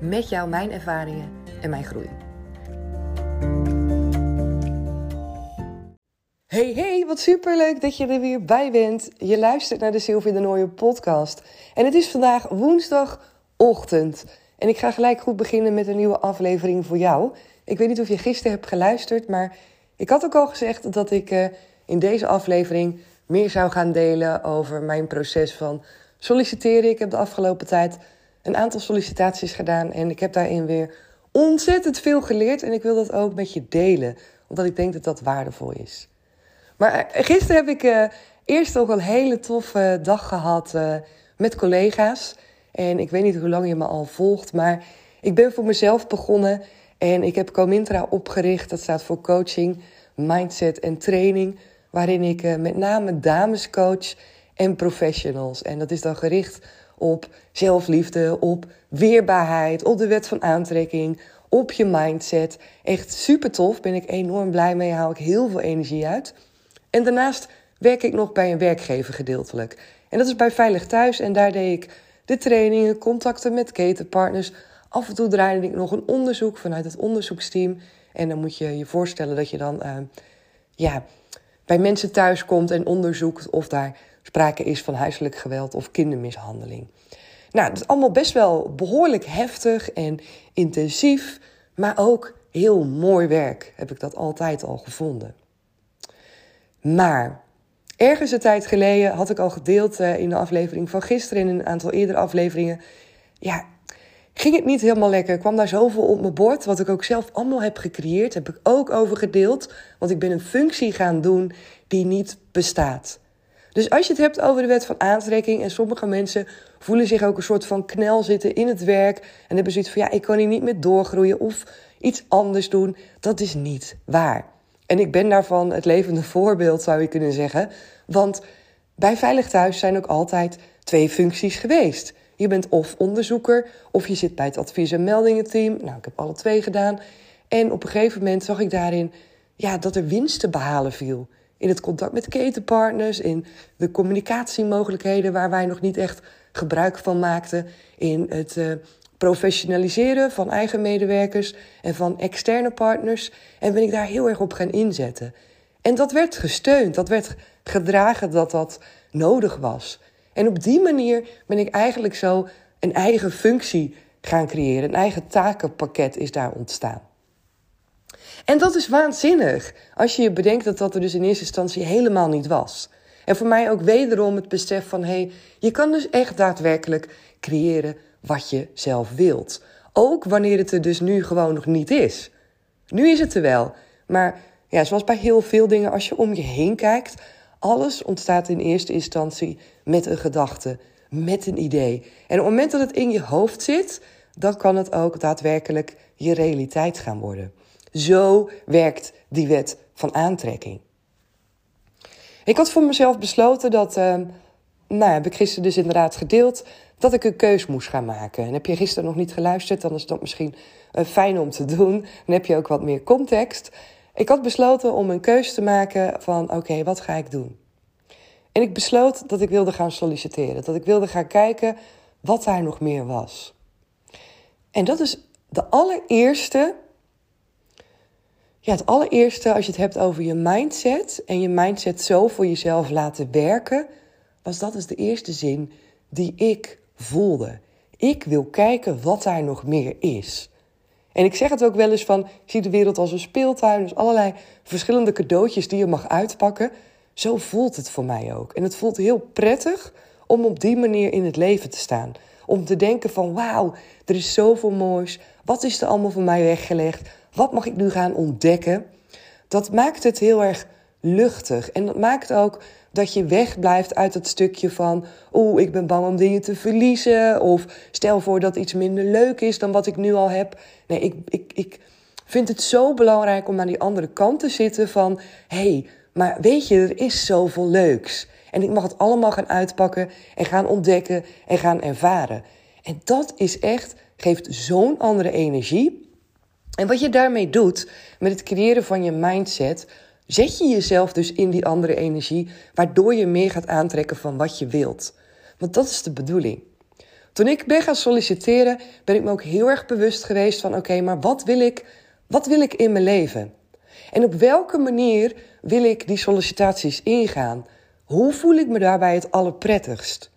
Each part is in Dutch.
met jou mijn ervaringen en mijn groei. Hey, hey, wat superleuk dat je er weer bij bent. Je luistert naar de Sylvie de Nooie podcast. En het is vandaag woensdagochtend. En ik ga gelijk goed beginnen met een nieuwe aflevering voor jou. Ik weet niet of je gisteren hebt geluisterd, maar ik had ook al gezegd dat ik uh, in deze aflevering meer zou gaan delen over mijn proces van solliciteren. Ik heb de afgelopen tijd een aantal sollicitaties gedaan en ik heb daarin weer ontzettend veel geleerd. En ik wil dat ook met je delen, omdat ik denk dat dat waardevol is. Maar eh, gisteren heb ik uh, eerst ook een hele toffe dag gehad uh, met collega's. En ik weet niet hoe lang je me al volgt, maar ik ben voor mezelf begonnen. En ik heb Comintra opgericht. Dat staat voor coaching, mindset en training. Waarin ik met name dames coach en professionals. En dat is dan gericht op zelfliefde, op weerbaarheid, op de wet van aantrekking, op je mindset. Echt super tof, ben ik enorm blij mee, haal ik heel veel energie uit. En daarnaast werk ik nog bij een werkgever gedeeltelijk. En dat is bij Veilig Thuis en daar deed ik de trainingen, contacten met ketenpartners. Af en toe draaide ik nog een onderzoek vanuit het onderzoeksteam. En dan moet je je voorstellen dat je dan uh, ja, bij mensen thuis komt en onderzoekt of daar sprake is van huiselijk geweld of kindermishandeling. Nou, dat is allemaal best wel behoorlijk heftig en intensief, maar ook heel mooi werk, heb ik dat altijd al gevonden. Maar ergens een tijd geleden had ik al gedeeld uh, in de aflevering van gisteren en een aantal eerdere afleveringen. Ja, ging het niet helemaal lekker. kwam daar zoveel op mijn bord, wat ik ook zelf allemaal heb gecreëerd, heb ik ook over gedeeld. Want ik ben een functie gaan doen die niet bestaat. Dus als je het hebt over de wet van aantrekking en sommige mensen voelen zich ook een soort van knel zitten in het werk en hebben zoiets van ja, ik kan hier niet meer doorgroeien of iets anders doen, dat is niet waar. En ik ben daarvan het levende voorbeeld, zou je kunnen zeggen. Want bij Veilig Thuis zijn ook altijd twee functies geweest. Je bent of onderzoeker of je zit bij het advies- en meldingenteam. Nou, ik heb alle twee gedaan. En op een gegeven moment zag ik daarin ja, dat er winst te behalen viel in het contact met ketenpartners, in de communicatiemogelijkheden waar wij nog niet echt gebruik van maakten, in het uh, professionaliseren van eigen medewerkers en van externe partners. En ben ik daar heel erg op gaan inzetten. En dat werd gesteund, dat werd gedragen dat dat nodig was. En op die manier ben ik eigenlijk zo een eigen functie gaan creëren. Een eigen takenpakket is daar ontstaan. En dat is waanzinnig. Als je je bedenkt dat dat er dus in eerste instantie helemaal niet was. En voor mij ook wederom het besef van hé, hey, je kan dus echt daadwerkelijk creëren wat je zelf wilt. Ook wanneer het er dus nu gewoon nog niet is. Nu is het er wel. Maar ja, zoals bij heel veel dingen, als je om je heen kijkt, alles ontstaat in eerste instantie met een gedachte, met een idee. En op het moment dat het in je hoofd zit, dan kan het ook daadwerkelijk je realiteit gaan worden. Zo werkt die wet van aantrekking. Ik had voor mezelf besloten dat, uh, nou heb ik gisteren dus inderdaad gedeeld, dat ik een keus moest gaan maken. En heb je gisteren nog niet geluisterd, dan is dat misschien uh, fijn om te doen. Dan heb je ook wat meer context. Ik had besloten om een keus te maken van oké, wat ga ik doen? En ik besloot dat ik wilde gaan solliciteren. Dat ik wilde gaan kijken wat daar nog meer was. En dat is de allereerste ja, het allereerste, als je het hebt over je mindset en je mindset zo voor jezelf laten werken, was dat dus de eerste zin die ik voelde. Ik wil kijken wat daar nog meer is. En ik zeg het ook wel eens van, ik zie de wereld als een speeltuin, dus allerlei verschillende cadeautjes die je mag uitpakken. Zo voelt het voor mij ook. En het voelt heel prettig om op die manier in het leven te staan. Om te denken van, wauw, er is zoveel moois. Wat is er allemaal voor mij weggelegd? Wat mag ik nu gaan ontdekken? Dat maakt het heel erg luchtig. En dat maakt ook dat je wegblijft uit het stukje van, oeh, ik ben bang om dingen te verliezen. Of stel voor dat iets minder leuk is dan wat ik nu al heb. Nee, ik, ik, ik vind het zo belangrijk om aan die andere kant te zitten van, hey, maar weet je, er is zoveel leuks. En ik mag het allemaal gaan uitpakken en gaan ontdekken en gaan ervaren. En dat is echt, geeft zo'n andere energie. En wat je daarmee doet, met het creëren van je mindset, zet je jezelf dus in die andere energie, waardoor je meer gaat aantrekken van wat je wilt. Want dat is de bedoeling. Toen ik ben gaan solliciteren, ben ik me ook heel erg bewust geweest van: oké, maar wat wil ik? Wat wil ik in mijn leven? En op welke manier wil ik die sollicitaties ingaan? Hoe voel ik me daarbij het allerprettigst?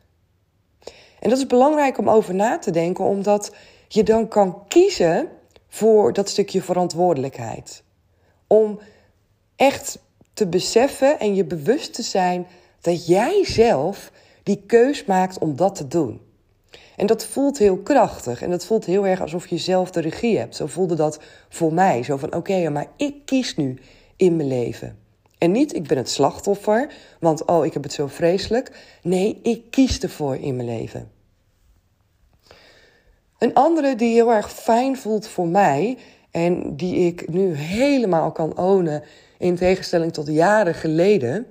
En dat is belangrijk om over na te denken, omdat je dan kan kiezen voor dat stukje verantwoordelijkheid. Om echt te beseffen en je bewust te zijn dat jij zelf die keus maakt om dat te doen. En dat voelt heel krachtig en dat voelt heel erg alsof je zelf de regie hebt. Zo voelde dat voor mij. Zo van oké, maar ik kies nu in mijn leven. En niet ik ben het slachtoffer, want oh, ik heb het zo vreselijk. Nee, ik kies ervoor in mijn leven. Een andere die heel erg fijn voelt voor mij en die ik nu helemaal kan ownen in tegenstelling tot jaren geleden,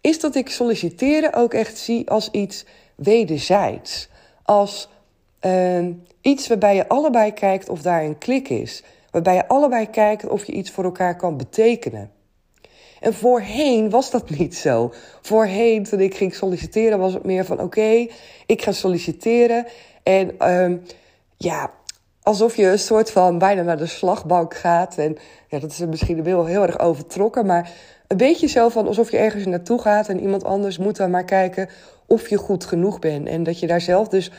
is dat ik solliciteren ook echt zie als iets wederzijds. Als uh, iets waarbij je allebei kijkt of daar een klik is. Waarbij je allebei kijkt of je iets voor elkaar kan betekenen. En voorheen was dat niet zo. Voorheen, toen ik ging solliciteren, was het meer van: oké, ik ga solliciteren. En uh, ja, alsof je een soort van bijna naar de slagbank gaat. En ja, dat is misschien wel heel erg overtrokken, maar een beetje zo van alsof je ergens naartoe gaat en iemand anders moet dan maar kijken of je goed genoeg bent. En dat je daar zelf dus,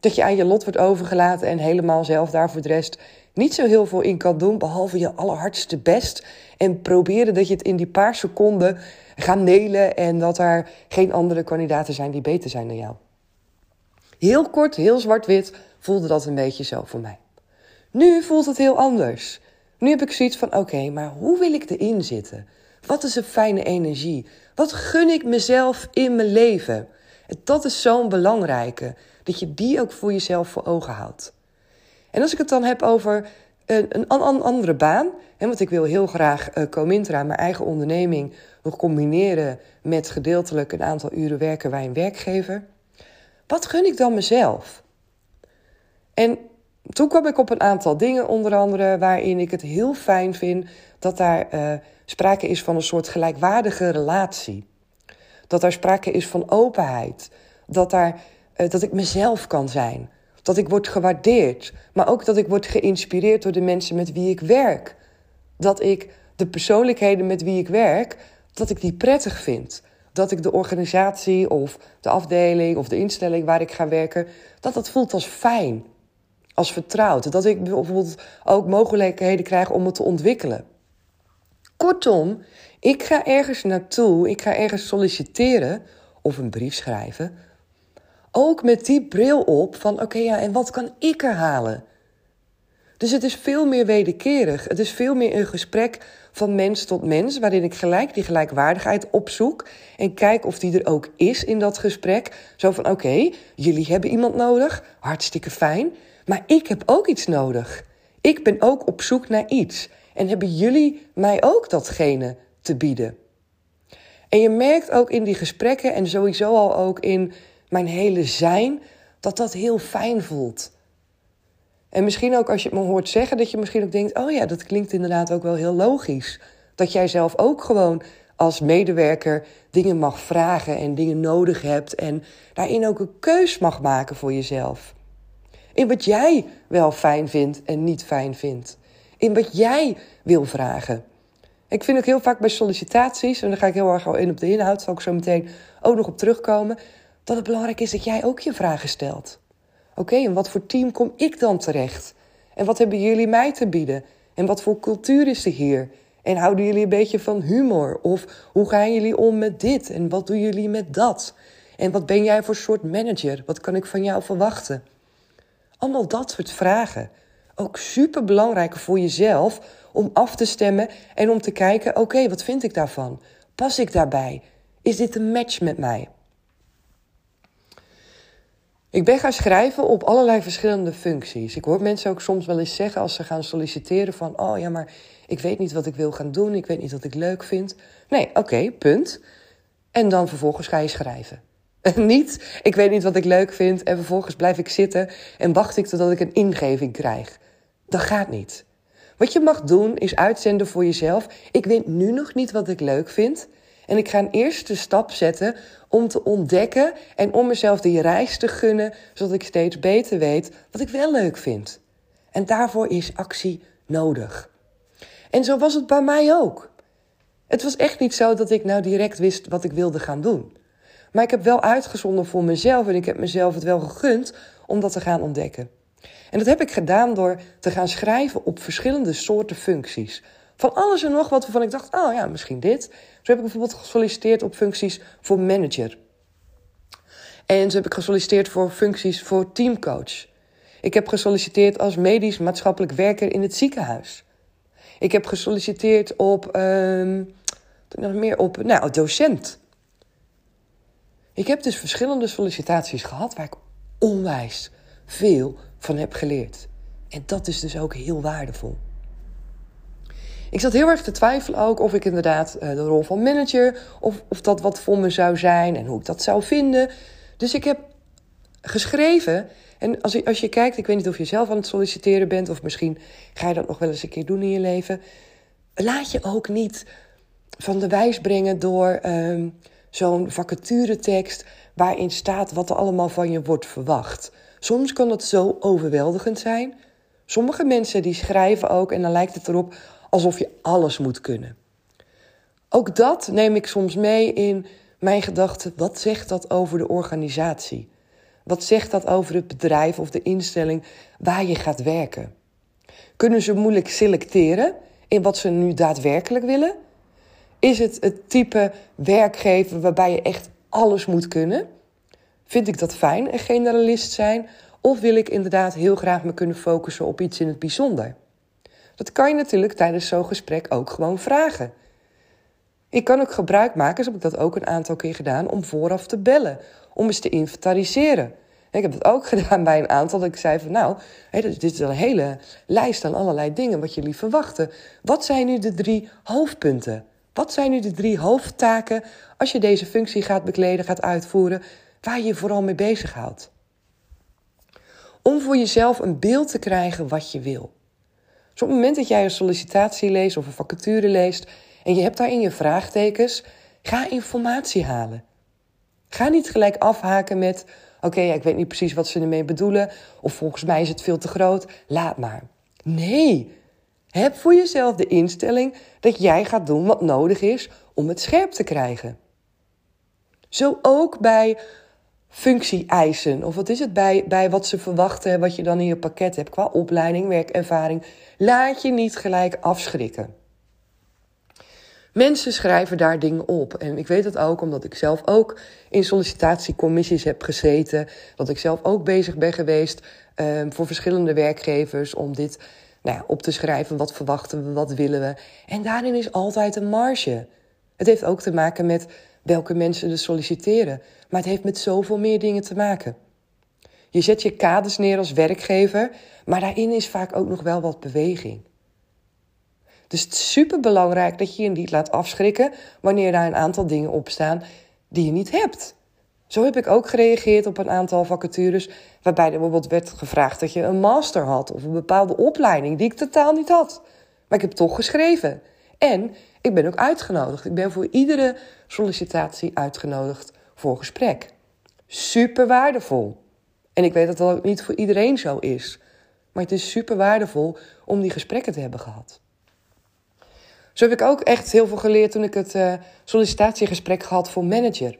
dat je aan je lot wordt overgelaten en helemaal zelf daar voor de rest niet zo heel veel in kan doen, behalve je allerhardste best. En proberen dat je het in die paar seconden gaat nelen en dat er geen andere kandidaten zijn die beter zijn dan jou. Heel kort, heel zwart-wit voelde dat een beetje zo voor mij. Nu voelt het heel anders. Nu heb ik zoiets van: oké, maar hoe wil ik erin zitten? Wat is een fijne energie? Wat gun ik mezelf in mijn leven? En dat is zo'n belangrijke, dat je die ook voor jezelf voor ogen houdt. En als ik het dan heb over een, een, een andere baan, hè, want ik wil heel graag uh, Comintra, mijn eigen onderneming, nog combineren met gedeeltelijk een aantal uren werken bij een werkgever. Wat gun ik dan mezelf? En toen kwam ik op een aantal dingen, onder andere waarin ik het heel fijn vind dat daar uh, sprake is van een soort gelijkwaardige relatie. Dat daar sprake is van openheid. Dat, daar, uh, dat ik mezelf kan zijn. Dat ik word gewaardeerd. Maar ook dat ik word geïnspireerd door de mensen met wie ik werk. Dat ik de persoonlijkheden met wie ik werk, dat ik die prettig vind. Dat ik de organisatie of de afdeling of de instelling waar ik ga werken, dat dat voelt als fijn als vertrouwd. Dat ik bijvoorbeeld ook mogelijkheden krijg om het te ontwikkelen. Kortom, ik ga ergens naartoe, ik ga ergens solliciteren of een brief schrijven. Ook met die bril op van oké, ja, en wat kan ik er halen? Dus het is veel meer wederkerig. Het is veel meer een gesprek van mens tot mens, waarin ik gelijk die gelijkwaardigheid opzoek en kijk of die er ook is in dat gesprek. Zo van oké, jullie hebben iemand nodig, hartstikke fijn. Maar ik heb ook iets nodig. Ik ben ook op zoek naar iets. En hebben jullie mij ook datgene te bieden? En je merkt ook in die gesprekken en sowieso al ook in mijn hele zijn dat dat heel fijn voelt. En misschien ook als je het me hoort zeggen, dat je misschien ook denkt: oh ja, dat klinkt inderdaad ook wel heel logisch. Dat jij zelf ook gewoon als medewerker dingen mag vragen en dingen nodig hebt en daarin ook een keus mag maken voor jezelf. In wat jij wel fijn vindt en niet fijn vindt. In wat jij wil vragen. Ik vind ook heel vaak bij sollicitaties, en dan ga ik heel erg in op de inhoud, zal ik zo meteen ook nog op terugkomen, dat het belangrijk is dat jij ook je vragen stelt. Oké, en wat voor team kom ik dan terecht? En wat hebben jullie mij te bieden? En wat voor cultuur is er hier? En houden jullie een beetje van humor? Of hoe gaan jullie om met dit? En wat doen jullie met dat? En wat ben jij voor soort manager? Wat kan ik van jou verwachten? Allemaal dat soort vragen. Ook super belangrijk voor jezelf om af te stemmen en om te kijken: oké, wat vind ik daarvan? Pas ik daarbij? Is dit een match met mij? Ik ben gaan schrijven op allerlei verschillende functies. Ik hoor mensen ook soms wel eens zeggen als ze gaan solliciteren van... oh ja, maar ik weet niet wat ik wil gaan doen, ik weet niet wat ik leuk vind. Nee, oké, punt. En dan vervolgens ga je schrijven. niet, ik weet niet wat ik leuk vind en vervolgens blijf ik zitten en wacht ik totdat ik een ingeving krijg. Dat gaat niet. Wat je mag doen is uitzenden voor jezelf. Ik weet nu nog niet wat ik leuk vind. En ik ga een eerste stap zetten om te ontdekken en om mezelf die reis te gunnen, zodat ik steeds beter weet wat ik wel leuk vind. En daarvoor is actie nodig. En zo was het bij mij ook. Het was echt niet zo dat ik nou direct wist wat ik wilde gaan doen. Maar ik heb wel uitgezonden voor mezelf en ik heb mezelf het wel gegund om dat te gaan ontdekken. En dat heb ik gedaan door te gaan schrijven op verschillende soorten functies. Van alles en nog wat waarvan ik dacht, oh ja, misschien dit. Zo heb ik bijvoorbeeld gesolliciteerd op functies voor manager. En zo heb ik gesolliciteerd voor functies voor teamcoach. Ik heb gesolliciteerd als medisch maatschappelijk werker in het ziekenhuis. Ik heb gesolliciteerd op, um, nog meer op, nou, docent. Ik heb dus verschillende sollicitaties gehad waar ik onwijs veel van heb geleerd. En dat is dus ook heel waardevol. Ik zat heel erg te twijfelen ook of ik inderdaad eh, de rol van manager, of, of dat wat voor me zou zijn en hoe ik dat zou vinden. Dus ik heb geschreven. En als je, als je kijkt, ik weet niet of je zelf aan het solliciteren bent, of misschien ga je dat nog wel eens een keer doen in je leven. Laat je ook niet van de wijs brengen door um, zo'n vacaturetekst waarin staat wat er allemaal van je wordt verwacht. Soms kan dat zo overweldigend zijn. Sommige mensen die schrijven ook en dan lijkt het erop alsof je alles moet kunnen. Ook dat neem ik soms mee in mijn gedachten. Wat zegt dat over de organisatie? Wat zegt dat over het bedrijf of de instelling waar je gaat werken? Kunnen ze moeilijk selecteren in wat ze nu daadwerkelijk willen? Is het het type werkgever waarbij je echt alles moet kunnen? Vind ik dat fijn, een generalist zijn? Of wil ik inderdaad heel graag me kunnen focussen op iets in het bijzonder? Dat kan je natuurlijk tijdens zo'n gesprek ook gewoon vragen. Ik kan ook gebruik maken, zo heb ik dat ook een aantal keer gedaan, om vooraf te bellen, om eens te inventariseren. Ik heb het ook gedaan bij een aantal dat ik zei van nou, dit is een hele lijst aan allerlei dingen wat jullie verwachten. Wat zijn nu de drie hoofdpunten? Wat zijn nu de drie hoofdtaken als je deze functie gaat bekleden, gaat uitvoeren, waar je je vooral mee bezighoudt? Om voor jezelf een beeld te krijgen wat je wil. Dus op het moment dat jij een sollicitatie leest of een vacature leest en je hebt daarin je vraagtekens, ga informatie halen. Ga niet gelijk afhaken met: oké, ik weet niet precies wat ze ermee bedoelen, of volgens mij is het veel te groot, laat maar. Nee, heb voor jezelf de instelling dat jij gaat doen wat nodig is om het scherp te krijgen. Zo ook bij functie-eisen. Of wat is het bij, bij wat ze verwachten, wat je dan in je pakket hebt qua opleiding, werkervaring. Laat je niet gelijk afschrikken. Mensen schrijven daar dingen op. En ik weet het ook omdat ik zelf ook in sollicitatiecommissies heb gezeten. Dat ik zelf ook bezig ben geweest um, voor verschillende werkgevers om dit nou ja, op te schrijven. Wat verwachten we, wat willen we. En daarin is altijd een marge. Het heeft ook te maken met welke mensen er solliciteren. Maar het heeft met zoveel meer dingen te maken. Je zet je kaders neer als werkgever, maar daarin is vaak ook nog wel wat beweging. Dus het is superbelangrijk dat je je niet laat afschrikken wanneer daar een aantal dingen op staan die je niet hebt. Zo heb ik ook gereageerd op een aantal vacatures waarbij er bijvoorbeeld werd gevraagd dat je een master had of een bepaalde opleiding die ik totaal niet had. Maar ik heb toch geschreven. En ik ben ook uitgenodigd. Ik ben voor iedere sollicitatie uitgenodigd voor gesprek. Super waardevol. En ik weet dat dat ook niet voor iedereen zo is. Maar het is super waardevol om die gesprekken te hebben gehad. Zo heb ik ook echt heel veel geleerd toen ik het uh, sollicitatiegesprek gehad voor manager.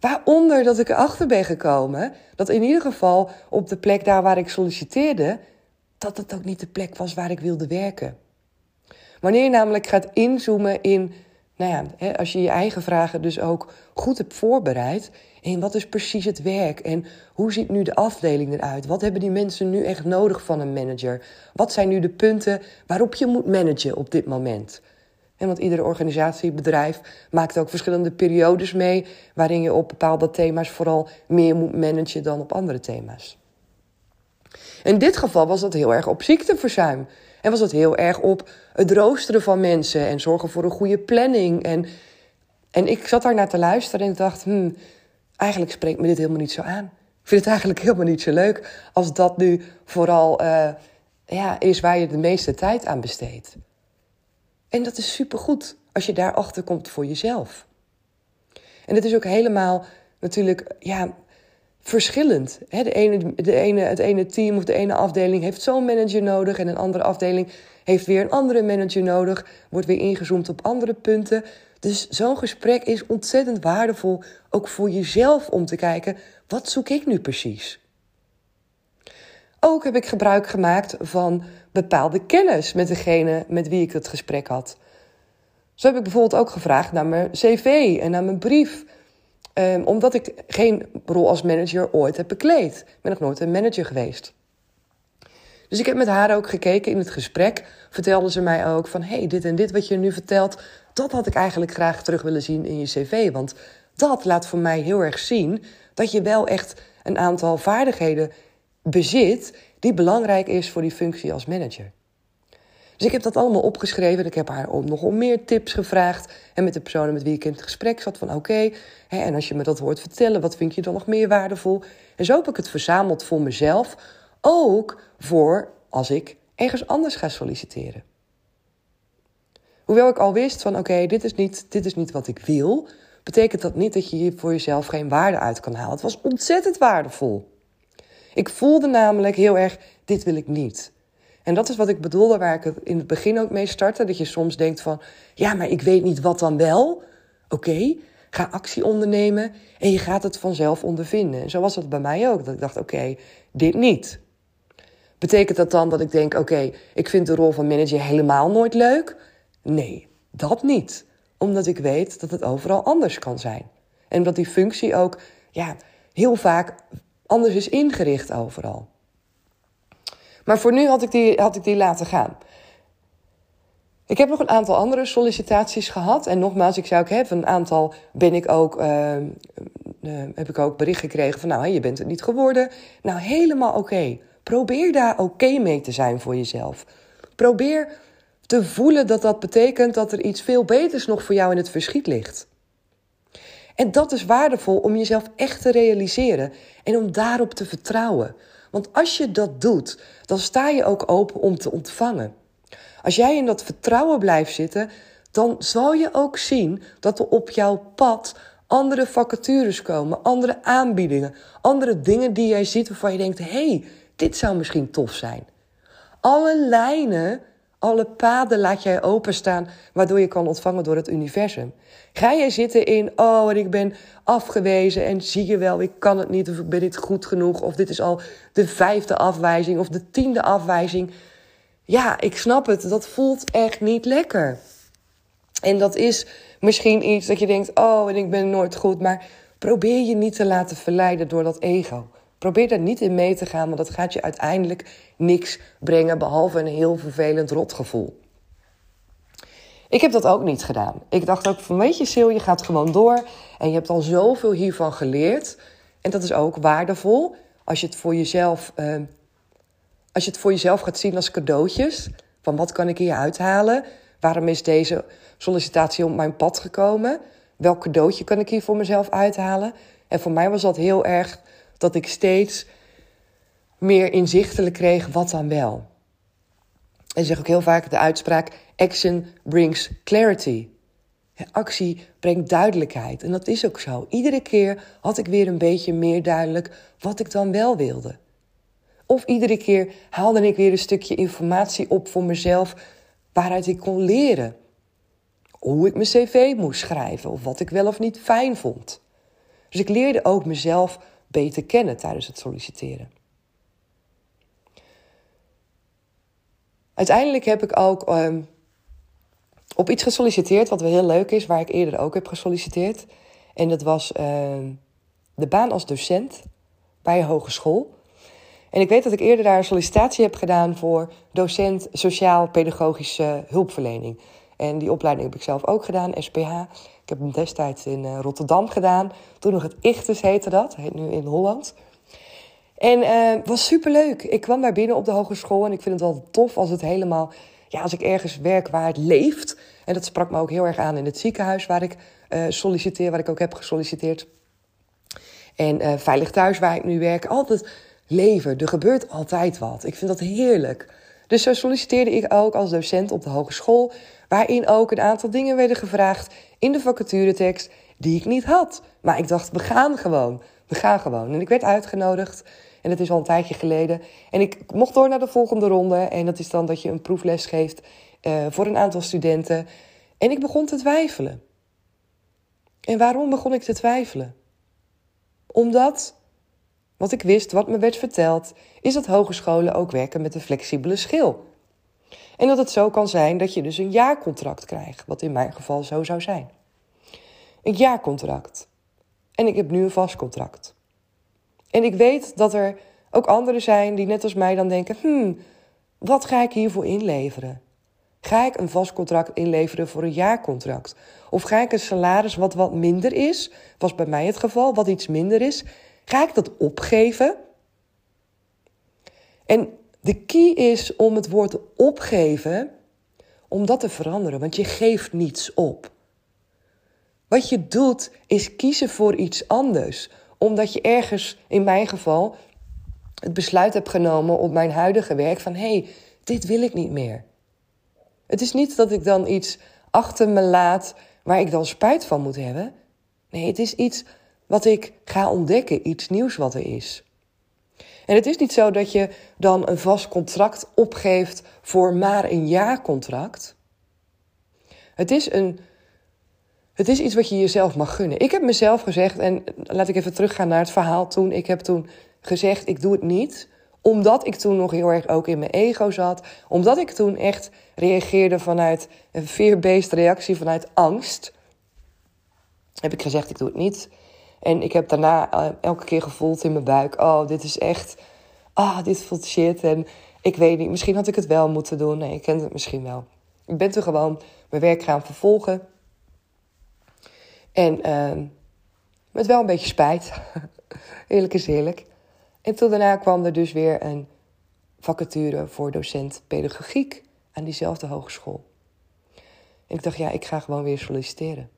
Waaronder dat ik erachter ben gekomen dat in ieder geval op de plek daar waar ik solliciteerde, dat het ook niet de plek was waar ik wilde werken. Wanneer je namelijk gaat inzoomen in, nou ja, als je je eigen vragen dus ook goed hebt voorbereid. En wat is precies het werk? En hoe ziet nu de afdeling eruit? Wat hebben die mensen nu echt nodig van een manager? Wat zijn nu de punten waarop je moet managen op dit moment? En want iedere organisatie, bedrijf maakt ook verschillende periodes mee waarin je op bepaalde thema's vooral meer moet managen dan op andere thema's. In dit geval was dat heel erg op ziekteverzuim. En was dat heel erg op het roosteren van mensen en zorgen voor een goede planning. En, en ik zat daar naar te luisteren en ik dacht, hmm, eigenlijk spreekt me dit helemaal niet zo aan. Ik vind het eigenlijk helemaal niet zo leuk als dat nu vooral uh, ja, is waar je de meeste tijd aan besteedt. En dat is supergoed als je daarachter komt voor jezelf. En het is ook helemaal natuurlijk ja, verschillend. De ene, de ene, het ene team of de ene afdeling heeft zo'n manager nodig en een andere afdeling heeft weer een andere manager nodig, wordt weer ingezoomd op andere punten. Dus zo'n gesprek is ontzettend waardevol, ook voor jezelf om te kijken, wat zoek ik nu precies? Ook heb ik gebruik gemaakt van bepaalde kennis met degene met wie ik het gesprek had. Zo heb ik bijvoorbeeld ook gevraagd naar mijn cv en naar mijn brief. Um, omdat ik geen rol als manager ooit heb bekleed. Ik ben nog nooit een manager geweest. Dus ik heb met haar ook gekeken in het gesprek. Vertelde ze mij ook van... hey, dit en dit wat je nu vertelt... dat had ik eigenlijk graag terug willen zien in je cv. Want dat laat voor mij heel erg zien... dat je wel echt een aantal vaardigheden bezit... die belangrijk is voor die functie als manager. Dus ik heb dat allemaal opgeschreven. Ik heb haar nog om meer tips gevraagd. En met de personen met wie ik in het gesprek zat van oké. en als je me dat hoort vertellen, wat vind je dan nog meer waardevol? En zo heb ik het verzameld voor mezelf. Ook voor als ik ergens anders ga solliciteren. Hoewel ik al wist van oké, dit is niet, dit is niet wat ik wil, betekent dat niet dat je hier voor jezelf geen waarde uit kan halen. Het was ontzettend waardevol. Ik voelde namelijk heel erg, dit wil ik niet. En dat is wat ik bedoelde, waar ik in het begin ook mee startte. Dat je soms denkt van, ja, maar ik weet niet wat dan wel. Oké, ga actie ondernemen en je gaat het vanzelf ondervinden. En zo was dat bij mij ook. Dat ik dacht, oké, dit niet. Betekent dat dan dat ik denk, oké, ik vind de rol van manager helemaal nooit leuk? Nee, dat niet. Omdat ik weet dat het overal anders kan zijn. En dat die functie ook ja, heel vaak anders is ingericht overal. Maar voor nu had ik die, had ik die laten gaan. Ik heb nog een aantal andere sollicitaties gehad. En nogmaals, ik zou ook hebben, een aantal ben ik ook, uh, uh, heb ik ook bericht gekregen van, nou, je bent het niet geworden. Nou, helemaal oké. Probeer daar oké mee te zijn voor jezelf. Probeer te voelen dat dat betekent dat er iets veel beters nog voor jou in het verschiet ligt. En dat is waardevol om jezelf echt te realiseren en om daarop te vertrouwen. Want als je dat doet, dan sta je ook open om te ontvangen. Als jij in dat vertrouwen blijft zitten, dan zal je ook zien dat er op jouw pad andere vacatures komen, andere aanbiedingen, andere dingen die jij ziet waarvan je denkt: hé, hey, dit zou misschien tof zijn. Alle lijnen alle paden laat jij openstaan, waardoor je kan ontvangen door het universum. Ga jij zitten in, oh, en ik ben afgewezen en zie je wel, ik kan het niet, of ben niet goed genoeg, of dit is al de vijfde afwijzing of de tiende afwijzing. Ja, ik snap het, dat voelt echt niet lekker. En dat is misschien iets dat je denkt, oh, en ik ben nooit goed, maar probeer je niet te laten verleiden door dat ego. Probeer daar niet in mee te gaan, want dat gaat je uiteindelijk niks brengen behalve een heel vervelend rotgevoel. Ik heb dat ook niet gedaan. Ik dacht ook van weet je Sil, je gaat gewoon door en je hebt al zoveel hiervan geleerd. En dat is ook waardevol als je het voor jezelf, uh, als je het voor jezelf gaat zien als cadeautjes. Van wat kan ik hier uithalen? Waarom is deze sollicitatie op mijn pad gekomen? Welk cadeautje kan ik hier voor mezelf uithalen? En voor mij was dat heel erg dat ik steeds meer inzichtelijk kreeg wat dan wel. En zeg ook heel vaak de uitspraak: action brings clarity. Actie brengt duidelijkheid. En dat is ook zo. Iedere keer had ik weer een beetje meer duidelijk wat ik dan wel wilde. Of iedere keer haalde ik weer een stukje informatie op voor mezelf waaruit ik kon leren. Hoe ik mijn cv moest schrijven of wat ik wel of niet fijn vond. Dus ik leerde ook mezelf beter kennen tijdens het solliciteren. Uiteindelijk heb ik ook ehm, op iets gesolliciteerd wat wel heel leuk is, waar ik eerder ook heb gesolliciteerd. En dat was ehm, de baan als docent bij een hogeschool. En ik weet dat ik eerder daar een sollicitatie heb gedaan voor docent sociaal-pedagogische hulpverlening. En die opleiding heb ik zelf ook gedaan, SPH. Ik heb hem destijds in uh, Rotterdam gedaan. Toen nog het Ichtes heette dat, heet nu in Holland. En het uh, was superleuk. Ik kwam daar binnen op de hogeschool en ik vind het wel tof als het helemaal... Ja, als ik ergens werk waar het leeft. En dat sprak me ook heel erg aan in het ziekenhuis waar ik uh, solliciteer, waar ik ook heb gesolliciteerd. En uh, Veilig Thuis, waar ik nu werk. Altijd leven. Er gebeurt altijd wat. Ik vind dat heerlijk. Dus zo solliciteerde ik ook als docent op de hogeschool, waarin ook een aantal dingen werden gevraagd in de vacaturetekst die ik niet had. Maar ik dacht, we gaan gewoon. We gaan gewoon. En ik werd uitgenodigd. En dat is al een tijdje geleden. En ik mocht door naar de volgende ronde. En dat is dan dat je een proefles geeft uh, voor een aantal studenten. En ik begon te twijfelen. En waarom begon ik te twijfelen? Omdat, wat ik wist, wat me werd verteld, is dat hogescholen ook werken met een flexibele schil. En dat het zo kan zijn dat je dus een jaarcontract krijgt, wat in mijn geval zo zou zijn. Een jaarcontract. En ik heb nu een vast contract. En ik weet dat er ook anderen zijn die net als mij dan denken: hmm, wat ga ik hiervoor inleveren? Ga ik een vast contract inleveren voor een jaarcontract? Of ga ik een salaris wat wat minder is, was bij mij het geval, wat iets minder is, ga ik dat opgeven? En de key is om het woord opgeven, om dat te veranderen, want je geeft niets op. Wat je doet is kiezen voor iets anders, omdat je ergens, in mijn geval, het besluit hebt genomen op mijn huidige werk van hé, hey, dit wil ik niet meer. Het is niet dat ik dan iets achter me laat waar ik dan spijt van moet hebben. Nee, het is iets wat ik ga ontdekken, iets nieuws wat er is. En het is niet zo dat je dan een vast contract opgeeft voor maar een jaarcontract. Het is, een, het is iets wat je jezelf mag gunnen. Ik heb mezelf gezegd, en laat ik even teruggaan naar het verhaal toen. Ik heb toen gezegd, ik doe het niet omdat ik toen nog heel erg ook in mijn ego zat. Omdat ik toen echt reageerde vanuit een fear-based reactie, vanuit angst. Heb ik gezegd, ik doe het niet. En ik heb daarna eh, elke keer gevoeld in mijn buik: oh, dit is echt. Ah, dit voelt shit. En ik weet niet, misschien had ik het wel moeten doen. Nee, ik kent het misschien wel. Ik ben toen gewoon mijn werk gaan vervolgen. En uh, met wel een beetje spijt. eerlijk is eerlijk. En toen daarna kwam er dus weer een vacature voor docent pedagogiek aan diezelfde hogeschool. En ik dacht, ja, ik ga gewoon weer solliciteren.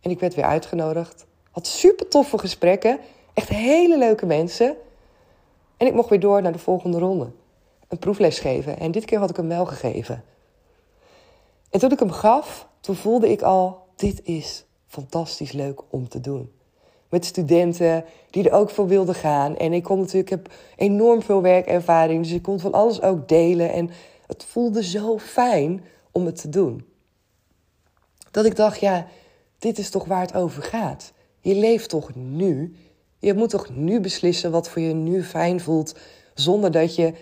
En ik werd weer uitgenodigd. Had super toffe gesprekken. Echt hele leuke mensen. En ik mocht weer door naar de volgende ronde. Een proefles geven. En dit keer had ik hem wel gegeven. En toen ik hem gaf, toen voelde ik al: dit is fantastisch leuk om te doen met studenten die er ook voor wilden gaan. En ik kon natuurlijk, heb enorm veel werkervaring, dus ik kon van alles ook delen. En het voelde zo fijn om het te doen. Dat ik dacht, ja, dit is toch waar het over gaat. Je leeft toch nu? Je moet toch nu beslissen wat voor je nu fijn voelt, zonder dat je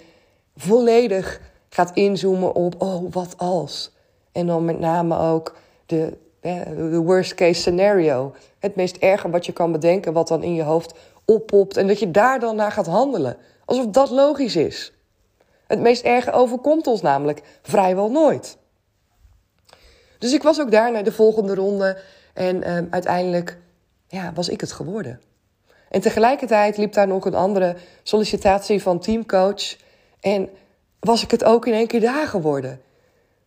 volledig gaat inzoomen op, oh, wat als? En dan met name ook de de worst case scenario. Het meest erge wat je kan bedenken, wat dan in je hoofd oppopt. En dat je daar dan naar gaat handelen. Alsof dat logisch is. Het meest erge overkomt ons namelijk vrijwel nooit. Dus ik was ook daar naar de volgende ronde. En ehm, uiteindelijk ja, was ik het geworden. En tegelijkertijd liep daar nog een andere sollicitatie van teamcoach. En was ik het ook in één keer daar geworden.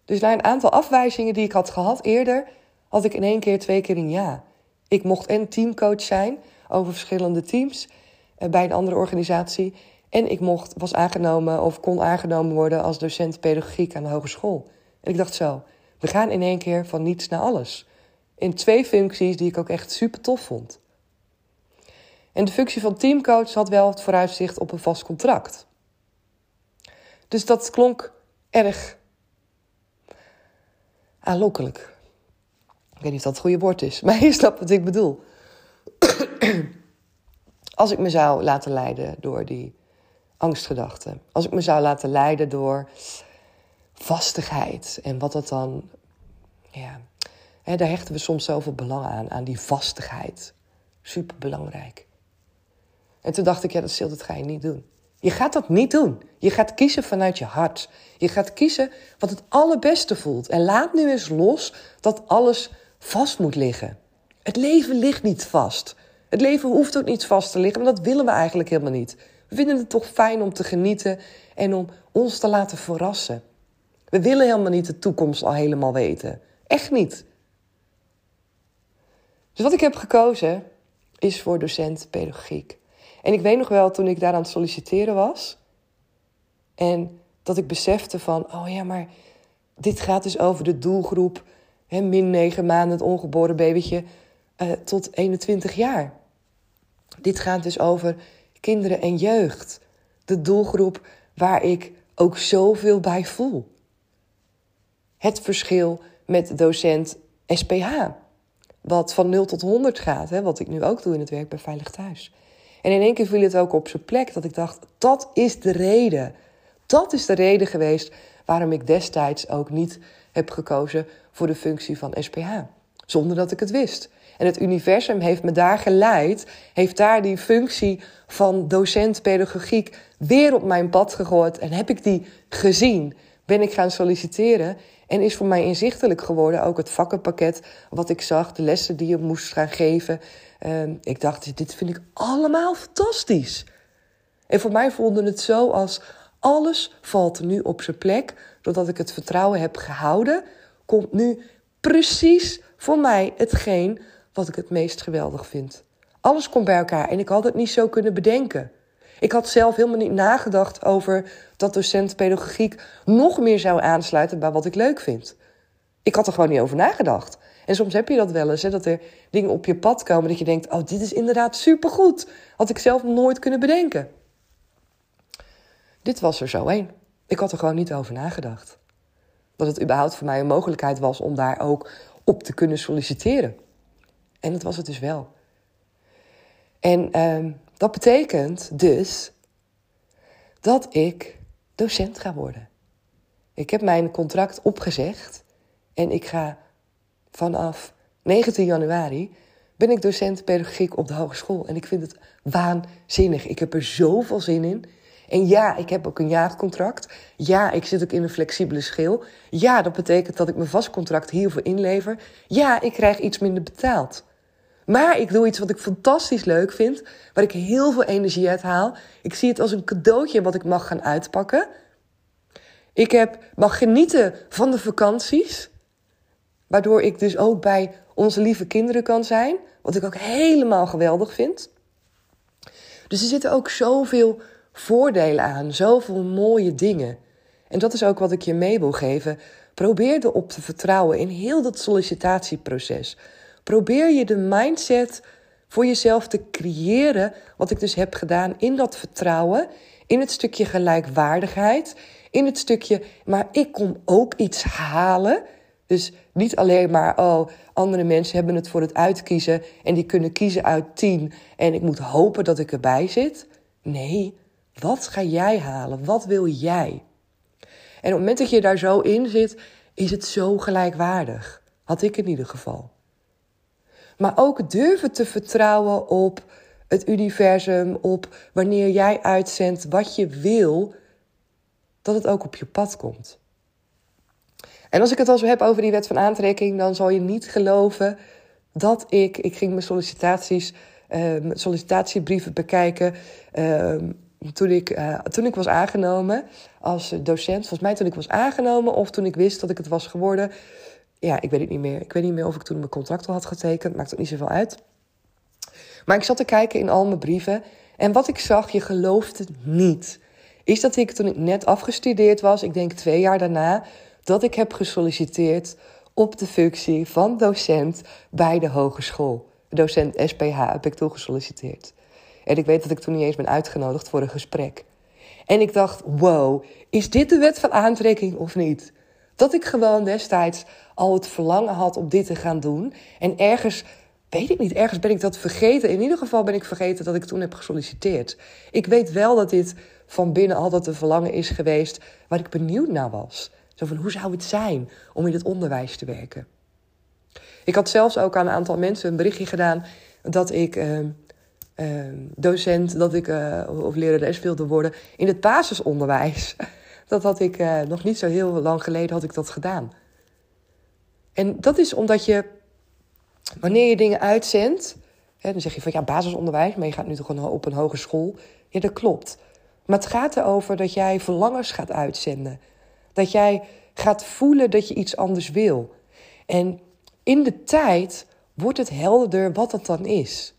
Dus na een aantal afwijzingen die ik had gehad eerder, had ik in één keer twee keer een ja. Ik mocht en teamcoach zijn over verschillende teams eh, bij een andere organisatie. En ik mocht, was aangenomen of kon aangenomen worden als docent pedagogiek aan de hogeschool. En ik dacht zo, we gaan in één keer van niets naar alles. In twee functies die ik ook echt super tof vond. En de functie van teamcoach had wel het vooruitzicht op een vast contract. Dus dat klonk erg aanlokkelijk. Ik weet niet of dat het goede woord is, maar je snapt wat ik bedoel. Als ik me zou laten leiden door die angstgedachten. Als ik me zou laten leiden door vastigheid. En wat dat dan. Ja, hè, daar hechten we soms zoveel belang aan, aan die vastigheid. Super belangrijk. En toen dacht ik, ja, dat zult het ga je niet doen. Je gaat dat niet doen. Je gaat kiezen vanuit je hart. Je gaat kiezen wat het allerbeste voelt. En laat nu eens los dat alles vast moet liggen. Het leven ligt niet vast. Het leven hoeft ook niet vast te liggen, maar dat willen we eigenlijk helemaal niet. We vinden het toch fijn om te genieten en om ons te laten verrassen. We willen helemaal niet de toekomst al helemaal weten. Echt niet. Dus wat ik heb gekozen is voor docent pedagogiek. En ik weet nog wel toen ik daar aan het solliciteren was. En dat ik besefte van, oh ja, maar dit gaat dus over de doelgroep. Hè, min 9 maanden, het ongeboren babytje, uh, tot 21 jaar. Dit gaat dus over kinderen en jeugd. De doelgroep waar ik ook zoveel bij voel. Het verschil met docent SPH. Wat van 0 tot 100 gaat, hè, wat ik nu ook doe in het werk bij Veilig Thuis. En in één keer viel het ook op zijn plek dat ik dacht: dat is de reden. Dat is de reden geweest waarom ik destijds ook niet heb gekozen voor de functie van SPH. Zonder dat ik het wist. En het universum heeft me daar geleid, heeft daar die functie van docent pedagogiek weer op mijn pad gegooid en heb ik die gezien. Ben ik gaan solliciteren en is voor mij inzichtelijk geworden ook het vakkenpakket wat ik zag, de lessen die je moest gaan geven. Ehm, ik dacht, dit vind ik allemaal fantastisch. En voor mij voelde het zo als alles valt nu op zijn plek, doordat ik het vertrouwen heb gehouden, komt nu precies voor mij hetgeen wat ik het meest geweldig vind. Alles komt bij elkaar en ik had het niet zo kunnen bedenken. Ik had zelf helemaal niet nagedacht over dat docent pedagogiek nog meer zou aansluiten bij wat ik leuk vind. Ik had er gewoon niet over nagedacht. En soms heb je dat wel eens, hè, dat er dingen op je pad komen dat je denkt: oh, dit is inderdaad supergoed. Had ik zelf nooit kunnen bedenken. Dit was er zo één. Ik had er gewoon niet over nagedacht. Dat het überhaupt voor mij een mogelijkheid was om daar ook op te kunnen solliciteren. En dat was het dus wel. En ehm, dat betekent dus dat ik docent ga worden. Ik heb mijn contract opgezegd en ik ga vanaf 19 januari ben ik docent pedagogiek op de hogeschool. En ik vind het waanzinnig. Ik heb er zoveel zin in. En ja, ik heb ook een jaarcontract. Ja, ik zit ook in een flexibele schil. Ja, dat betekent dat ik mijn vast contract hiervoor inlever. Ja, ik krijg iets minder betaald. Maar ik doe iets wat ik fantastisch leuk vind, waar ik heel veel energie uit haal. Ik zie het als een cadeautje wat ik mag gaan uitpakken. Ik heb, mag genieten van de vakanties, waardoor ik dus ook bij onze lieve kinderen kan zijn, wat ik ook helemaal geweldig vind. Dus er zitten ook zoveel voordelen aan, zoveel mooie dingen. En dat is ook wat ik je mee wil geven. Probeer erop te vertrouwen in heel dat sollicitatieproces probeer je de mindset voor jezelf te creëren, wat ik dus heb gedaan in dat vertrouwen, in het stukje gelijkwaardigheid, in het stukje, maar ik kom ook iets halen. Dus niet alleen maar, oh, andere mensen hebben het voor het uitkiezen en die kunnen kiezen uit tien en ik moet hopen dat ik erbij zit. Nee, wat ga jij halen? Wat wil jij? En op het moment dat je daar zo in zit, is het zo gelijkwaardig. Had ik in ieder geval. Maar ook durven te vertrouwen op het universum, op wanneer jij uitzendt wat je wil, dat het ook op je pad komt. En als ik het al zo heb over die wet van aantrekking, dan zal je niet geloven dat ik, ik ging mijn sollicitaties, uh, sollicitatiebrieven bekijken. Uh, toen, ik, uh, toen ik was aangenomen als docent, volgens mij toen ik was aangenomen of toen ik wist dat ik het was geworden, ja, ik weet het niet meer. Ik weet niet meer of ik toen mijn contract al had getekend. Maakt ook niet zoveel uit. Maar ik zat te kijken in al mijn brieven. En wat ik zag, je gelooft het niet. Is dat ik toen ik net afgestudeerd was, ik denk twee jaar daarna, dat ik heb gesolliciteerd op de functie van docent bij de hogeschool. Docent SPH heb ik toen gesolliciteerd. En ik weet dat ik toen niet eens ben uitgenodigd voor een gesprek. En ik dacht, wow, is dit de wet van aantrekking of niet? Dat ik gewoon destijds al het verlangen had om dit te gaan doen. En ergens, weet ik niet, ergens ben ik dat vergeten. In ieder geval ben ik vergeten dat ik toen heb gesolliciteerd. Ik weet wel dat dit van binnen altijd een verlangen is geweest waar ik benieuwd naar was. Zo van, hoe zou het zijn om in het onderwijs te werken? Ik had zelfs ook aan een aantal mensen een berichtje gedaan dat ik... Uh, ehm, docent dat ik, uh, of lerares wilde worden in het basisonderwijs. Dat had ik nog niet zo heel lang geleden had ik dat gedaan. En dat is omdat je, wanneer je dingen uitzendt, hè, dan zeg je van ja, basisonderwijs, maar je gaat nu toch op een hogeschool. Ja, dat klopt. Maar het gaat erover dat jij verlangens gaat uitzenden. Dat jij gaat voelen dat je iets anders wil. En in de tijd wordt het helderder wat dat dan is.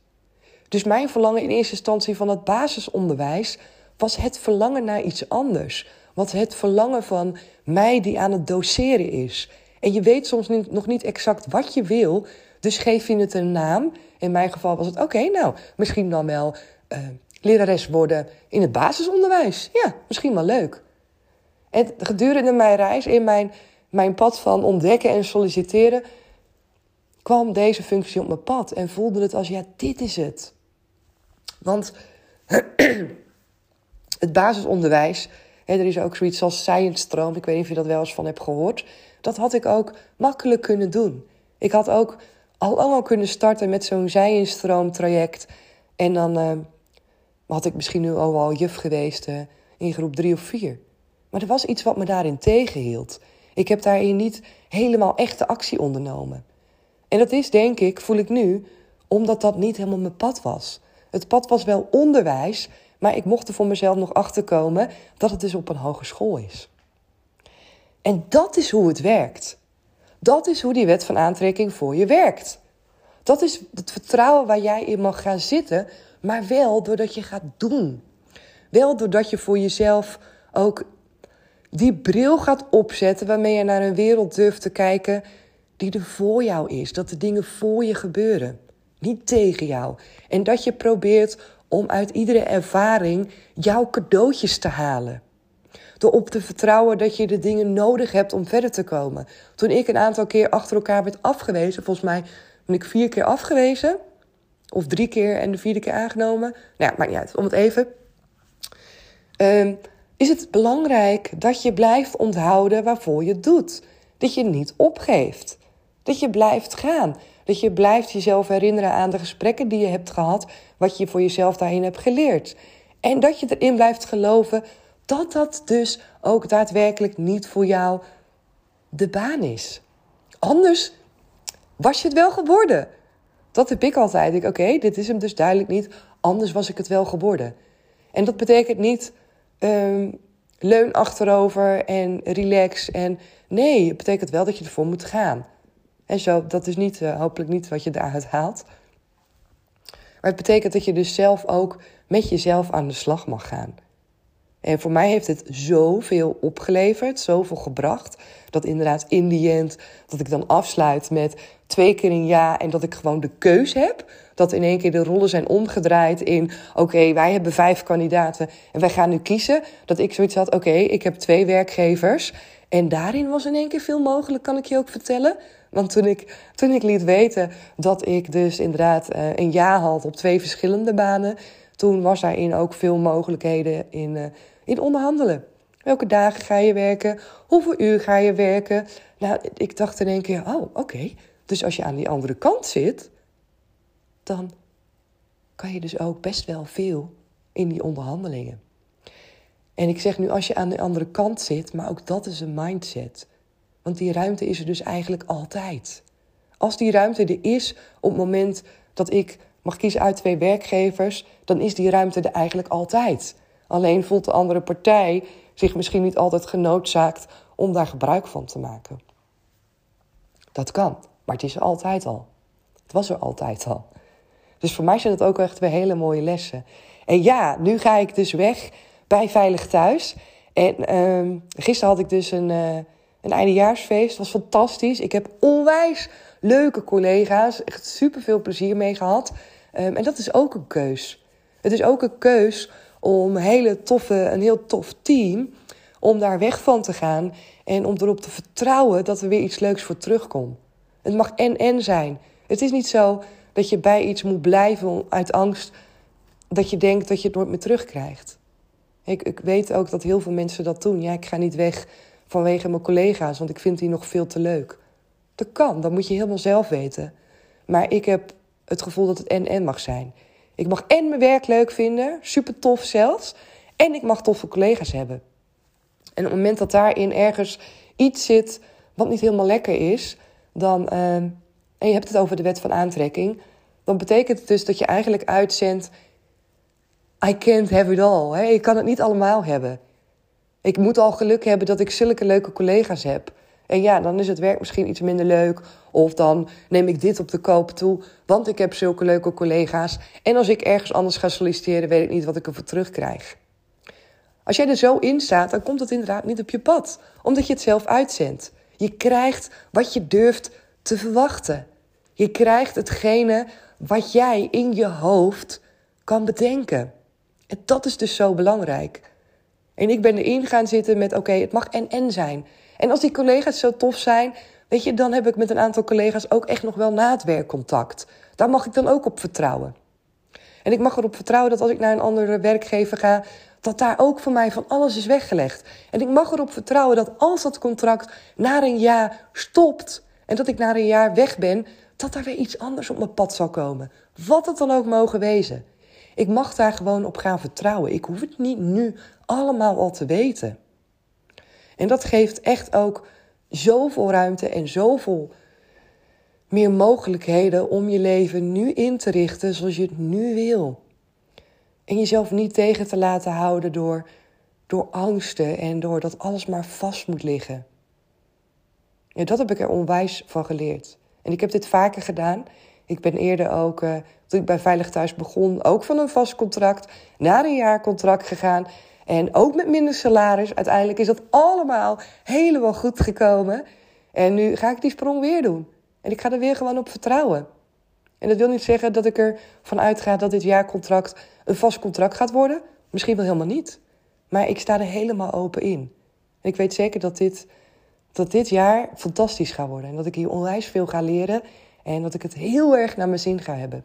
Dus mijn verlangen in eerste instantie van het basisonderwijs was het verlangen naar iets anders. Wat het verlangen van mij die aan het doseren is. En je weet soms nog niet exact wat je wil, dus geef je het een naam. In mijn geval was het: oké, nou, misschien dan wel uh, lerares worden in het basisonderwijs. Ja, misschien wel leuk. En gedurende mijn reis, in mijn, mijn pad van ontdekken en solliciteren, kwam deze functie op mijn pad en voelde het als: ja, dit is het. Want het basisonderwijs, hè, er is ook zoiets als science stroom, ik weet niet of je dat wel eens van hebt gehoord. Dat had ik ook makkelijk kunnen doen. Ik had ook al allemaal kunnen starten met zo'n zijinstroomtraject. En dan uh, had ik misschien nu al juf geweest uh, in groep drie of vier. Maar er was iets wat me daarin tegenhield. Ik heb daarin niet helemaal echte actie ondernomen. En dat is, denk ik, voel ik nu, omdat dat niet helemaal mijn pad was. Het pad was wel onderwijs, maar ik mocht er voor mezelf nog achterkomen dat het dus op een hogeschool is. En dat is hoe het werkt. Dat is hoe die wet van aantrekking voor je werkt. Dat is het vertrouwen waar jij in mag gaan zitten, maar wel doordat je gaat doen. Wel doordat je voor jezelf ook die bril gaat opzetten waarmee je naar een wereld durft te kijken die er voor jou is. Dat de dingen voor je gebeuren, niet tegen jou. En dat je probeert om uit iedere ervaring jouw cadeautjes te halen. Door op te vertrouwen dat je de dingen nodig hebt om verder te komen. Toen ik een aantal keer achter elkaar werd afgewezen, volgens mij ben ik vier keer afgewezen. Of drie keer en de vierde keer aangenomen. Nou ja, maakt niet uit. Om het even. Um, is het belangrijk dat je blijft onthouden waarvoor je het doet. Dat je niet opgeeft. Dat je blijft gaan. Dat je blijft jezelf herinneren aan de gesprekken die je hebt gehad. Wat je voor jezelf daarin hebt geleerd. En dat je erin blijft geloven dat dat dus ook daadwerkelijk niet voor jou de baan is. Anders was je het wel geworden. Dat heb ik altijd. Ik, oké, dit is hem dus duidelijk niet. Anders was ik het wel geworden. En dat betekent niet um, leun achterover en relax. En nee, het betekent wel dat je ervoor moet gaan. En zo, dat is niet, uh, hopelijk niet wat je daaruit haalt. Maar het betekent dat je dus zelf ook met jezelf aan de slag mag gaan. En voor mij heeft het zoveel opgeleverd, zoveel gebracht. Dat inderdaad in die end, dat ik dan afsluit met twee keer een ja en dat ik gewoon de keus heb. Dat in één keer de rollen zijn omgedraaid in, oké, wij hebben vijf kandidaten en wij gaan nu kiezen. Dat ik zoiets had, oké, ik heb twee werkgevers. En daarin was in één keer veel mogelijk, kan ik je ook vertellen. Want toen ik, toen ik liet weten dat ik dus inderdaad uh, een ja had op twee verschillende banen, toen was daarin ook veel mogelijkheden in, uh, in onderhandelen. Welke dagen ga je werken? Hoeveel uur ga je werken? Nou, ik dacht in één keer, oh, oké. Dus als je aan die andere kant zit, dan kan je dus ook best wel veel in die onderhandelingen. En ik zeg nu als je aan de andere kant zit, maar ook dat is een mindset. Want die ruimte is er dus eigenlijk altijd. Als die ruimte er is op het moment dat ik mag kiezen uit twee werkgevers, dan is die ruimte er eigenlijk altijd. Alleen voelt de andere partij zich misschien niet altijd genoodzaakt om daar gebruik van te maken. Dat kan, maar het is er altijd al. Het was er altijd al. Dus voor mij zijn dat ook echt weer hele mooie lessen. En ja, nu ga ik dus weg bij Veilig Thuis. En uh, gisteren had ik dus een, uh, een eindejaarsfeest. Het was fantastisch. Ik heb onwijs leuke collega's. Echt super veel plezier mee gehad. Um, en dat is ook een keus. Het is ook een keus om hele toffe, een heel tof team, om daar weg van te gaan en om erop te vertrouwen dat er weer iets leuks voor terugkomt. Het mag en-en zijn. Het is niet zo dat je bij iets moet blijven uit angst dat je denkt dat je het nooit meer terugkrijgt. Ik, ik weet ook dat heel veel mensen dat doen. Ja, ik ga niet weg vanwege mijn collega's, want ik vind die nog veel te leuk. Dat kan, dat moet je helemaal zelf weten. Maar ik heb het gevoel dat het en-en mag zijn. Ik mag en mijn werk leuk vinden, super tof zelfs. En ik mag toffe collega's hebben. En op het moment dat daarin ergens iets zit wat niet helemaal lekker is, dan, uh, en je hebt het over de wet van aantrekking, dan betekent het dus dat je eigenlijk uitzendt: I can't have it all. Hè? Ik kan het niet allemaal hebben. Ik moet al geluk hebben dat ik zulke leuke collega's heb. En ja, dan is het werk misschien iets minder leuk. Of dan neem ik dit op de koop toe, want ik heb zulke leuke collega's. En als ik ergens anders ga solliciteren, weet ik niet wat ik ervoor terugkrijg. Als jij er zo in staat, dan komt het inderdaad niet op je pad, omdat je het zelf uitzendt. Je krijgt wat je durft te verwachten. Je krijgt hetgene wat jij in je hoofd kan bedenken. En dat is dus zo belangrijk. En ik ben erin gaan zitten met: oké, het mag en-en zijn. En als die collega's zo tof zijn, weet je, dan heb ik met een aantal collega's ook echt nog wel na het werk contact. Daar mag ik dan ook op vertrouwen. En ik mag erop vertrouwen dat als ik naar een andere werkgever ga, dat daar ook voor mij van alles is weggelegd. En ik mag erop vertrouwen dat als dat contract na een jaar stopt en dat ik na een jaar weg ben, dat er weer iets anders op mijn pad zal komen. Wat het dan ook mogen wezen. Ik mag daar gewoon op gaan vertrouwen. Ik hoef het niet nu allemaal al te weten. En dat geeft echt ook zoveel ruimte en zoveel meer mogelijkheden om je leven nu in te richten zoals je het nu wil. En jezelf niet tegen te laten houden door, door angsten en door dat alles maar vast moet liggen. En dat heb ik er onwijs van geleerd. En ik heb dit vaker gedaan. Ik ben eerder ook, uh, toen ik bij Veilig Thuis begon, ook van een vast contract naar een jaar contract gegaan. En ook met minder salaris. Uiteindelijk is dat allemaal helemaal goed gekomen. En nu ga ik die sprong weer doen. En ik ga er weer gewoon op vertrouwen. En dat wil niet zeggen dat ik ervan uitga dat dit jaarcontract een vast contract gaat worden. Misschien wel helemaal niet. Maar ik sta er helemaal open in. En ik weet zeker dat dit, dat dit jaar fantastisch gaat worden. En dat ik hier onwijs veel ga leren. En dat ik het heel erg naar mijn zin ga hebben.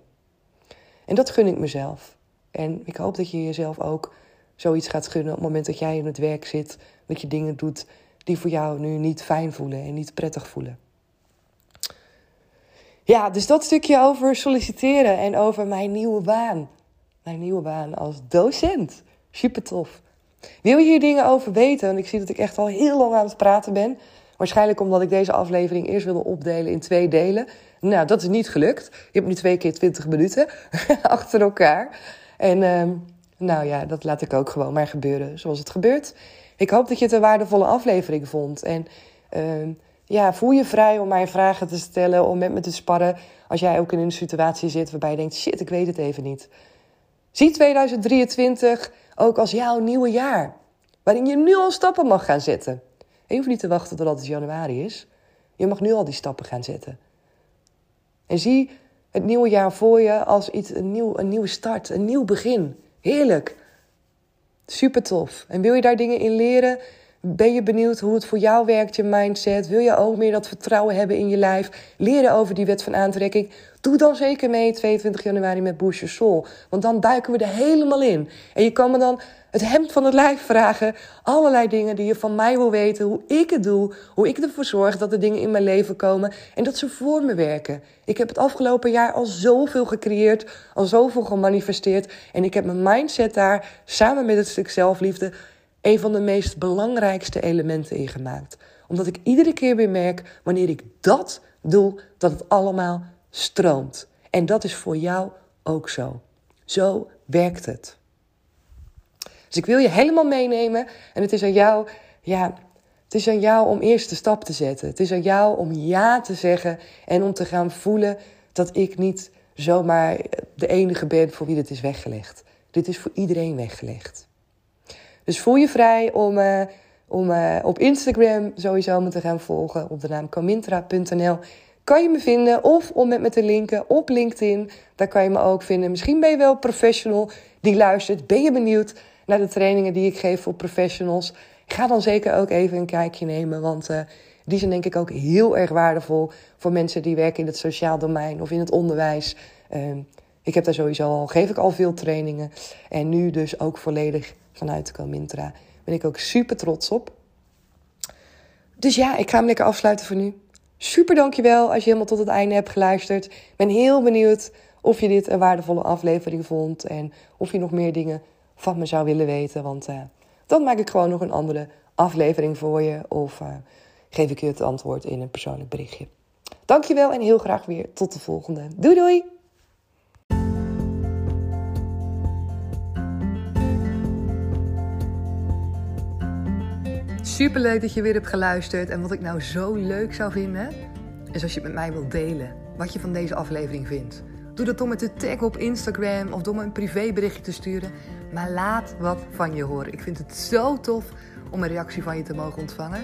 En dat gun ik mezelf. En ik hoop dat je jezelf ook zoiets gaat gunnen op het moment dat jij in het werk zit. Dat je dingen doet die voor jou nu niet fijn voelen en niet prettig voelen. Ja, dus dat stukje over solliciteren en over mijn nieuwe baan. Mijn nieuwe baan als docent. Super tof. Wil je hier dingen over weten? Want ik zie dat ik echt al heel lang aan het praten ben. Waarschijnlijk omdat ik deze aflevering eerst wilde opdelen in twee delen. Nou, dat is niet gelukt. Je hebt nu twee keer twintig minuten achter elkaar. En uh, nou ja, dat laat ik ook gewoon maar gebeuren zoals het gebeurt. Ik hoop dat je het een waardevolle aflevering vond. En uh, ja, voel je vrij om mij vragen te stellen, om met me te sparren. Als jij ook in een situatie zit waarbij je denkt: shit, ik weet het even niet. Zie 2023 ook als jouw nieuwe jaar. Waarin je nu al stappen mag gaan zetten. En je hoeft niet te wachten totdat het januari is. Je mag nu al die stappen gaan zetten. En zie het nieuwe jaar voor je als iets, een, nieuw, een nieuwe start, een nieuw begin. Heerlijk. Super tof. En wil je daar dingen in leren? Ben je benieuwd hoe het voor jou werkt, je mindset? Wil je ook meer dat vertrouwen hebben in je lijf? Leren over die wet van aantrekking? Doe dan zeker mee 22 januari met Boost Your Soul. Want dan duiken we er helemaal in. En je kan me dan het hemd van het lijf vragen. Allerlei dingen die je van mij wil weten. Hoe ik het doe. Hoe ik ervoor zorg dat er dingen in mijn leven komen. En dat ze voor me werken. Ik heb het afgelopen jaar al zoveel gecreëerd. Al zoveel gemanifesteerd. En ik heb mijn mindset daar samen met het stuk zelfliefde een van de meest belangrijkste elementen ingemaakt. Omdat ik iedere keer weer merk, wanneer ik dat doe, dat het allemaal stroomt. En dat is voor jou ook zo. Zo werkt het. Dus ik wil je helemaal meenemen en het is aan jou, ja, het is aan jou om eerst de stap te zetten. Het is aan jou om ja te zeggen en om te gaan voelen dat ik niet zomaar de enige ben voor wie dit is weggelegd. Dit is voor iedereen weggelegd. Dus voel je vrij om, uh, om uh, op Instagram sowieso me te gaan volgen op de naam kamintra.nl. Kan je me vinden of om met me te linken op LinkedIn. Daar kan je me ook vinden. Misschien ben je wel professional die luistert. Ben je benieuwd naar de trainingen die ik geef voor professionals? Ga dan zeker ook even een kijkje nemen, want uh, die zijn denk ik ook heel erg waardevol voor mensen die werken in het sociaal domein of in het onderwijs. Uh, ik heb daar sowieso al, geef ik al veel trainingen. En nu dus ook volledig vanuit Comintra. Ben ik ook super trots op. Dus ja, ik ga hem lekker afsluiten voor nu. Super dankjewel als je helemaal tot het einde hebt geluisterd. Ik ben heel benieuwd of je dit een waardevolle aflevering vond en of je nog meer dingen van me zou willen weten. Want uh, dan maak ik gewoon nog een andere aflevering voor je of uh, geef ik je het antwoord in een persoonlijk berichtje. Dankjewel en heel graag weer tot de volgende. Doei doei! Super leuk dat je weer hebt geluisterd. En wat ik nou zo leuk zou vinden, is als je het met mij wilt delen wat je van deze aflevering vindt. Doe dat door met de tag op Instagram of door me een privéberichtje te sturen. Maar laat wat van je horen. Ik vind het zo tof om een reactie van je te mogen ontvangen.